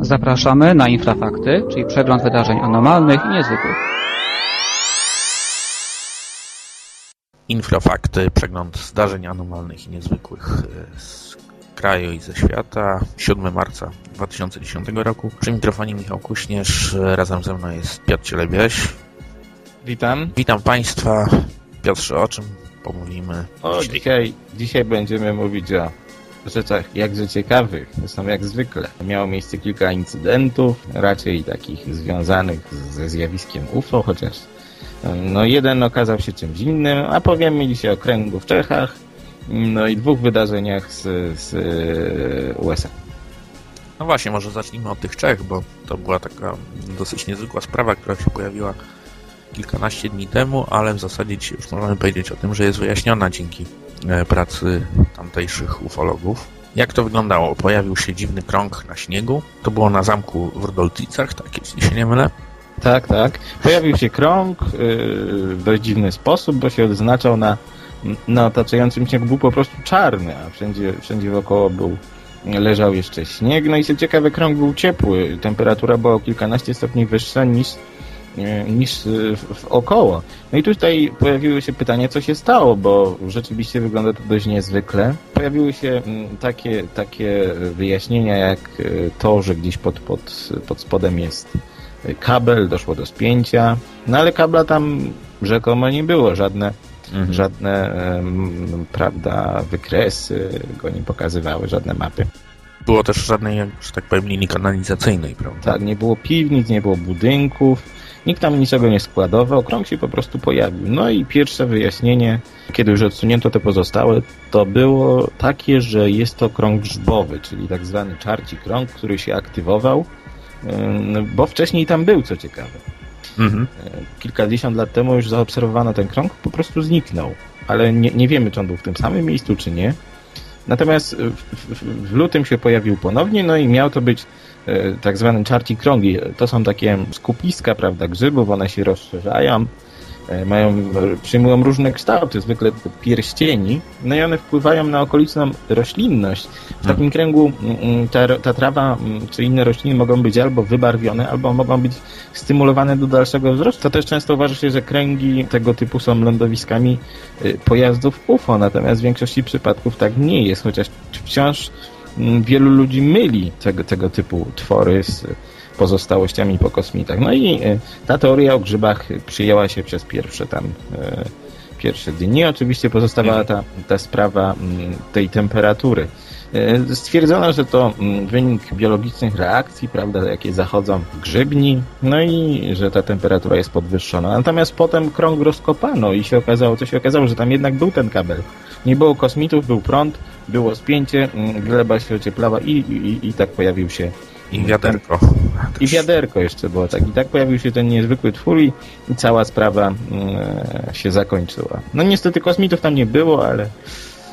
Zapraszamy na Infrafakty, czyli przegląd wydarzeń anormalnych i niezwykłych. Infrafakty, przegląd zdarzeń anormalnych i niezwykłych e, z kraju i ze świata. 7 marca 2010 roku. Przy mikrofonie Michał Kuśnierz, razem ze mną jest Piotr Cielebiaś. Witam. Witam Państwa. Piotrze, o czym pomówimy O, dzisiaj? dzisiaj, dzisiaj będziemy mówić o rzeczach jakże ciekawych. Zresztą jak zwykle. Miało miejsce kilka incydentów, raczej takich związanych ze zjawiskiem UFO, chociaż no jeden okazał się czymś innym, a powiemy dzisiaj o kręgu w Czechach, no i dwóch wydarzeniach z, z USA. No właśnie, może zacznijmy od tych Czech, bo to była taka dosyć niezwykła sprawa, która się pojawiła kilkanaście dni temu, ale w zasadzie już możemy powiedzieć o tym, że jest wyjaśniona dzięki e, pracy tamtejszych ufologów. Jak to wyglądało? Pojawił się dziwny krąg na śniegu. To było na zamku w Rudolcicach, tak jeśli się nie mylę. Tak, tak. Pojawił się krąg yy, w dość dziwny sposób, bo się odznaczał na, na otaczającym śniegu. Był po prostu czarny, a wszędzie, wszędzie wokoło był, leżał jeszcze śnieg. No i co ciekawe, krąg był ciepły. Temperatura była o kilkanaście stopni wyższa niż, niż yy, w, w około. No i tutaj pojawiły się pytania, co się stało, bo rzeczywiście wygląda to dość niezwykle. Pojawiły się mm, takie, takie wyjaśnienia, jak yy, to, że gdzieś pod, pod, pod spodem jest kabel, doszło do spięcia, no ale kabla tam rzekomo nie było, żadne, Mhm. żadne prawda, wykresy go nie pokazywały, żadne mapy. Było też żadnej, że tak powiem, linii kanalizacyjnej, prawda? Tak, nie było piwnic, nie było budynków, nikt tam niczego nie składował, krąg się po prostu pojawił. No i pierwsze wyjaśnienie, kiedy już odsunięto te pozostałe, to było takie, że jest to krąg grzbowy, czyli tak zwany czarci krąg, który się aktywował, bo wcześniej tam był, co ciekawe. Mhm. kilkadziesiąt lat temu już zaobserwowano ten krąg, po prostu zniknął. Ale nie, nie wiemy, czy on był w tym samym miejscu, czy nie. Natomiast w, w, w lutym się pojawił ponownie, no i miał to być e, tak zwany czarci krągi. To są takie skupiska, prawda, grzybów, one się rozszerzają, mają, przyjmują różne kształty, zwykle pierścieni, no i one wpływają na okoliczną roślinność. W takim kręgu mm, ta, ta trawa mm, czy inne rośliny mogą być albo wybarwione, albo mogą być stymulowane do dalszego wzrostu. To też często uważa się, że kręgi tego typu są lądowiskami y, pojazdów UFO, natomiast w większości przypadków tak nie jest, chociaż wciąż mm, wielu ludzi myli tego, tego typu twory z pozostałościami po kosmitach. No i y, ta teoria o grzybach przyjęła się przez pierwsze tam y, pierwsze dni. Oczywiście pozostawała ta, ta sprawa tej temperatury. E, Stwierdzono, że to wynik biologicznych reakcji, prawda, jakie zachodzą w grzybni, no i że ta temperatura jest podwyższona. Natomiast potem krąg rozkopano i się okazało, co się okazało, że tam jednak był ten kabel. Nie było kosmitów, był prąd, było spięcie, gleba się ocieplała i, i, i tak pojawił się I wiaderko. i wiaderko jeszcze było tak. I tak pojawił się ten niezwykły twór i, cała sprawa mm, się zakończyła. No niestety kosmitów tam nie było, ale,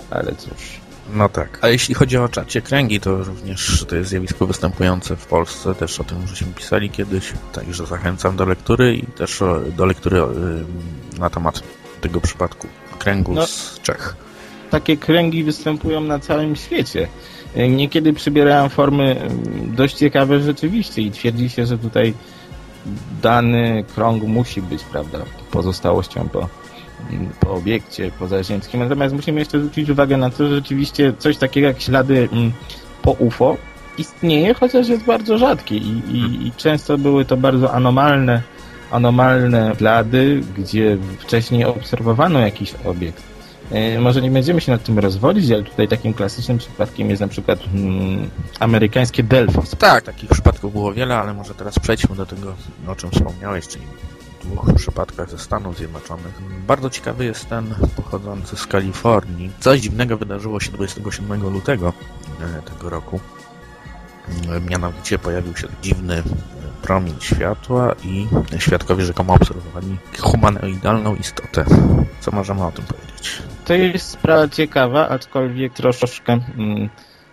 ale cóż. No tak. A jeśli chodzi o czacie kręgi, to również to jest zjawisko występujące w Polsce. Też o tym żeśmy pisali kiedyś. Także zachęcam do lektury i też do lektury y, na temat tego przypadku kręgu No. z Czech. Takie kręgi występują na całym świecie. E, Niekiedy przybierają formy mm, dość ciekawe rzeczywiście i twierdzi się, że tutaj dany krąg musi być, prawda, pozostałością po, mm, po obiekcie pozaziemskim. Natomiast musimy jeszcze zwrócić uwagę na to, że rzeczywiście coś takiego jak ślady mm, po UFO istnieje, chociaż jest bardzo rzadkie i, i, i często były to bardzo anomalne, anomalne ślady, gdzie wcześniej obserwowano jakiś obiekt. E, Może nie będziemy się nad tym rozwodzić, ale tutaj takim klasycznym przypadkiem jest na przykład mm, amerykańskie Delfos. Tak, takich przypadków było wiele, ale może teraz przejdźmy do tego, o czym wspomniałeś, czyli dwóch przypadkach ze Stanów Zjednoczonych. Bardzo ciekawy jest ten pochodzący z Kalifornii. Coś dziwnego wydarzyło się 27 lutego e, tego roku. E, Mianowicie pojawił się dziwny promień światła i świadkowie rzekomo obserwowali humanoidalną istotę. Co możemy o tym powiedzieć? To jest sprawa ciekawa, aczkolwiek troszkę, mm,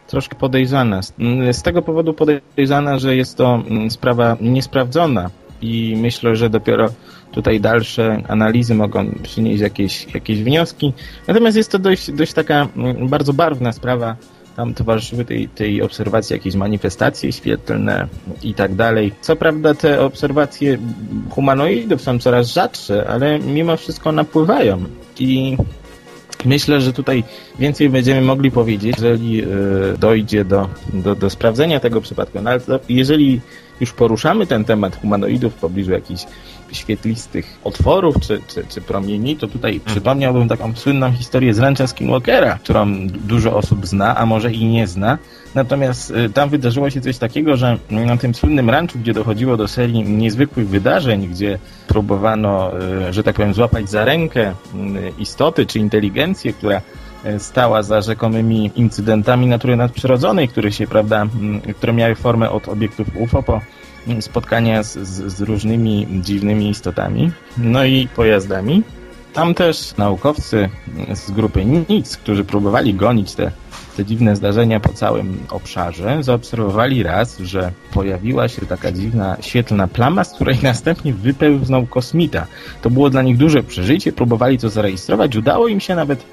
troszkę podejrzana. Mm, Z tego powodu podejrzana, że jest to mm, sprawa niesprawdzona i myślę, że dopiero tutaj dalsze analizy mogą przynieść jakieś, jakieś wnioski. Natomiast jest to dość, dość taka bardzo barwna sprawa tam towarzyszyły tej, tej obserwacji jakieś manifestacje świetlne i tak dalej. Co prawda te obserwacje humanoidów są coraz rzadsze, ale mimo wszystko napływają i Myślę, że tutaj więcej będziemy mogli powiedzieć, jeżeli y, dojdzie do, do, do sprawdzenia tego przypadku. No, ale jeżeli już poruszamy ten temat humanoidów w pobliżu jakichś świetlistych otworów czy, czy, czy promieni, to tutaj mhm. przypomniałbym taką słynną historię z Rancha Skinwalkera, którą dużo osób zna, a może i nie zna. Natomiast y, tam wydarzyło się coś takiego, że na tym słynnym ranczu, gdzie dochodziło do serii niezwykłych wydarzeń, gdzie próbowano, y, że tak powiem, złapać za rękę y, istoty czy inteligencję, która stała za rzekomymi incydentami natury nadprzyrodzonej, które się, prawda, które miały formę od obiektów UFO po spotkania z, z, z różnymi dziwnymi istotami, no i pojazdami. Tam też naukowcy z grupy NIC, którzy próbowali gonić te, te dziwne zdarzenia po całym obszarze, zaobserwowali raz, że pojawiła się taka dziwna świetlna plama, z której następnie wypełznął kosmita. To było dla nich duże przeżycie, próbowali to zarejestrować. Udało im się nawet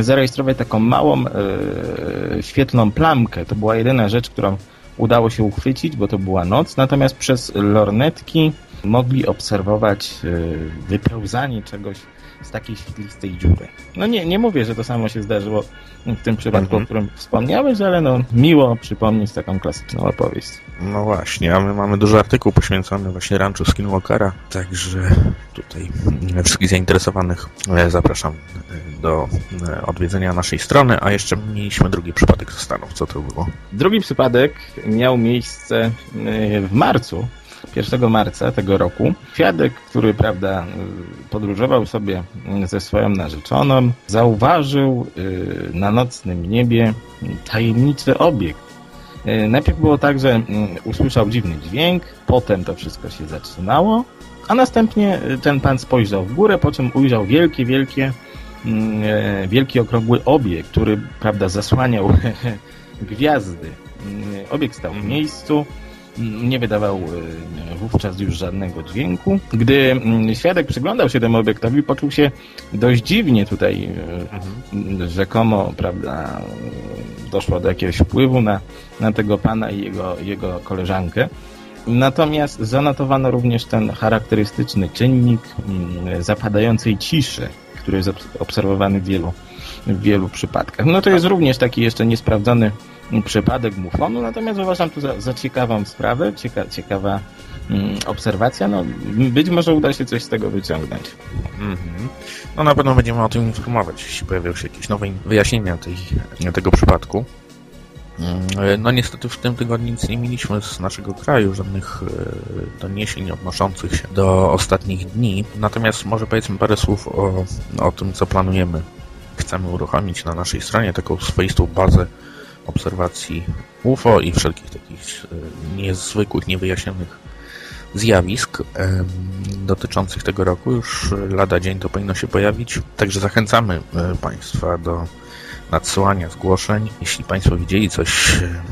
zarejestrować taką małą e, świetlną plamkę. To była jedyna rzecz, którą udało się uchwycić, bo to była noc, natomiast przez lornetki mogli obserwować e, wypełzanie czegoś z takiej świetlistej dziury. No nie, nie mówię, że to samo się zdarzyło w tym przypadku, mhm. o którym wspomniałeś, ale no miło przypomnieć taką klasyczną opowieść. No właśnie, a my mamy duży artykuł poświęcony właśnie ranchu Skinwalkera, także tutaj wszystkich zainteresowanych e, zapraszam e, do e, odwiedzenia naszej strony, a jeszcze mieliśmy drugi przypadek ze Stanów. Co to było? Drugi przypadek miał miejsce w marcu 1 marca tego roku świadek, który prawda, podróżował sobie ze swoją narzeczoną, zauważył y, na nocnym niebie tajemniczy obiekt. Y, najpierw było tak, że y, usłyszał dziwny dźwięk, potem to wszystko się zatrzymało, a następnie ten pan spojrzał w górę, po czym ujrzał wielkie, wielkie, wielki okrągły obiekt, który prawda, zasłaniał gwiazdy. Obiekt stał w miejscu, nie wydawał e, wówczas już żadnego dźwięku. Gdy mm, świadek przyglądał się temu obiektowi, poczuł się dość dziwnie tutaj mhm. rzekomo, prawda, doszło do jakiegoś wpływu na, na tego pana i jego, jego koleżankę. Natomiast zanotowano również ten charakterystyczny czynnik mm, zapadającej ciszy, który jest obserwowany w wielu, w wielu przypadkach. No to jest również taki jeszcze niesprawdzony przypadek mufonu, natomiast uważam to za, za ciekawą sprawę, cieka, ciekawa mm, obserwacja. No, być może uda się coś z tego wyciągnąć. Mm -hmm. No na pewno będziemy o tym informować, jeśli pojawią się jakieś nowe wyjaśnienia tej, tego przypadku. Mm, no niestety w tym tygodniu nic nie mieliśmy z naszego kraju, żadnych e, doniesień odnoszących się do ostatnich dni. Natomiast może powiedzmy parę słów o, o tym, co planujemy. Chcemy uruchomić na naszej stronie taką swoistą bazę obserwacji UFO i wszelkich takich e, niezwykłych, niewyjaśnionych zjawisk dotyczących tego roku. Już lada dzień to powinno się pojawić. Także zachęcamy e, Państwa do nadsyłania zgłoszeń. Jeśli Państwo widzieli coś e,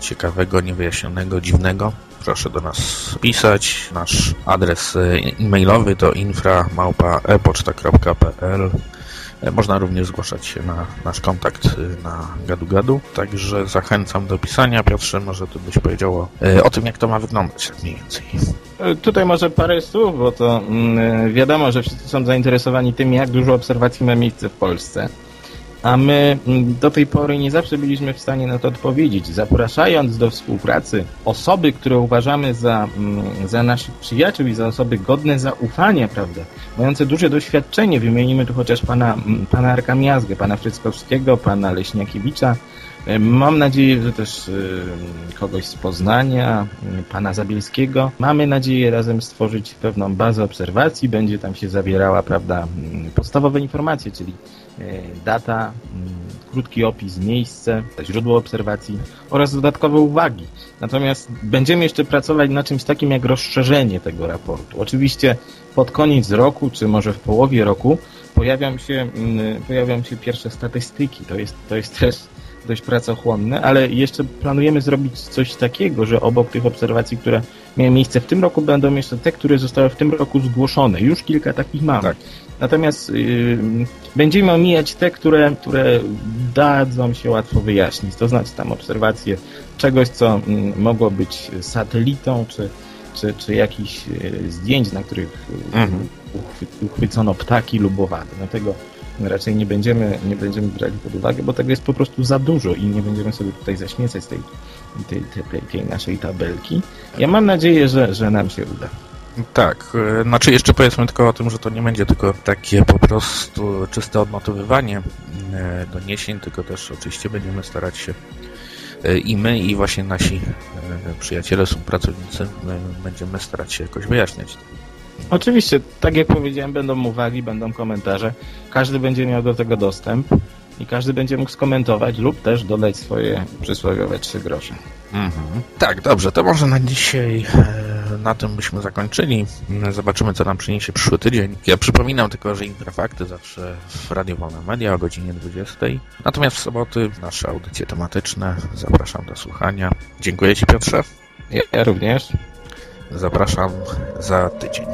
ciekawego, niewyjaśnionego, dziwnego, proszę do nas pisać. Nasz adres e-mailowy to infra.epoczta.pl E, można również zgłaszać się na nasz kontakt e, na gadu gadu, także zachęcam do pisania. Piotrze, może ty byś powiedział e, o tym, jak to ma wyglądać mniej więcej. Tutaj może parę słów, bo to mm, wiadomo, że wszyscy są zainteresowani tym, jak dużo obserwacji ma miejsce w Polsce a my mm, do tej pory nie zawsze byliśmy w stanie na to odpowiedzieć. Zapraszając do współpracy osoby, które uważamy za, mm, za naszych przyjaciół i za osoby godne zaufania, prawda, mające duże doświadczenie, wymienimy tu chociaż pana, mm, pana Arka Miazgę, pana Fryckowskiego, pana Leśniakiewicza, Mam nadzieję, że też kogoś z Poznania, pana Zabielskiego. Mamy nadzieję razem stworzyć pewną bazę obserwacji. Będzie tam się zawierała, prawda, podstawowe informacje, czyli E, data, mm, krótki opis, miejsce, źródło obserwacji oraz dodatkowe uwagi. Natomiast będziemy jeszcze pracować na czymś takim jak rozszerzenie tego raportu. Oczywiście pod koniec roku, czy może w połowie roku pojawią się, mm, pojawią się pierwsze statystyki. To jest, to jest też dość pracochłonne, ale jeszcze planujemy zrobić coś takiego, że obok tych obserwacji, które miały miejsce w tym roku, będą jeszcze te, które zostały w tym roku zgłoszone. Już kilka takich mamy. Tak. Natomiast yy, będziemy omijać te, które, które dadzą się łatwo wyjaśnić. To znaczy tam obserwacje czegoś, co mm, mogło być satelitą, czy, czy, czy jakichś yy, zdjęć, na których yy, Mhm. uchwy- uchwycono ptaki lub owady. No tego raczej nie będziemy, nie będziemy brali pod uwagę, bo tego jest po prostu za dużo i nie będziemy sobie tutaj zaśmiecać tej, tej, tej, tej, naszej tabelki. Ja mam nadzieję, że, że nam się uda. Tak, e, znaczy jeszcze powiedzmy tylko o tym, że to nie będzie tylko takie po prostu czyste odnotowywanie e, doniesień, tylko też oczywiście będziemy starać się e, i my, i właśnie nasi przyjaciele, współpracownicy, będziemy starać się jakoś wyjaśniać. Oczywiście, tak jak powiedziałem, będą uwagi, będą komentarze. Każdy będzie miał do tego dostęp i każdy będzie mógł skomentować lub też dodać swoje przysłowiowe trzy grosze. Mhm. Tak, dobrze, to może na dzisiaj e, na tym byśmy zakończyli. Mm, Zobaczymy, co nam przyniesie przyszły tydzień. Ja przypominam tylko, że Infrafakty zawsze w Radio Wolne Media o godzinie 20. Natomiast w soboty nasze audycje tematyczne. Zapraszam do słuchania. Dziękuję Ci Piotrze. Ja, ja również. Zapraszam za tydzień.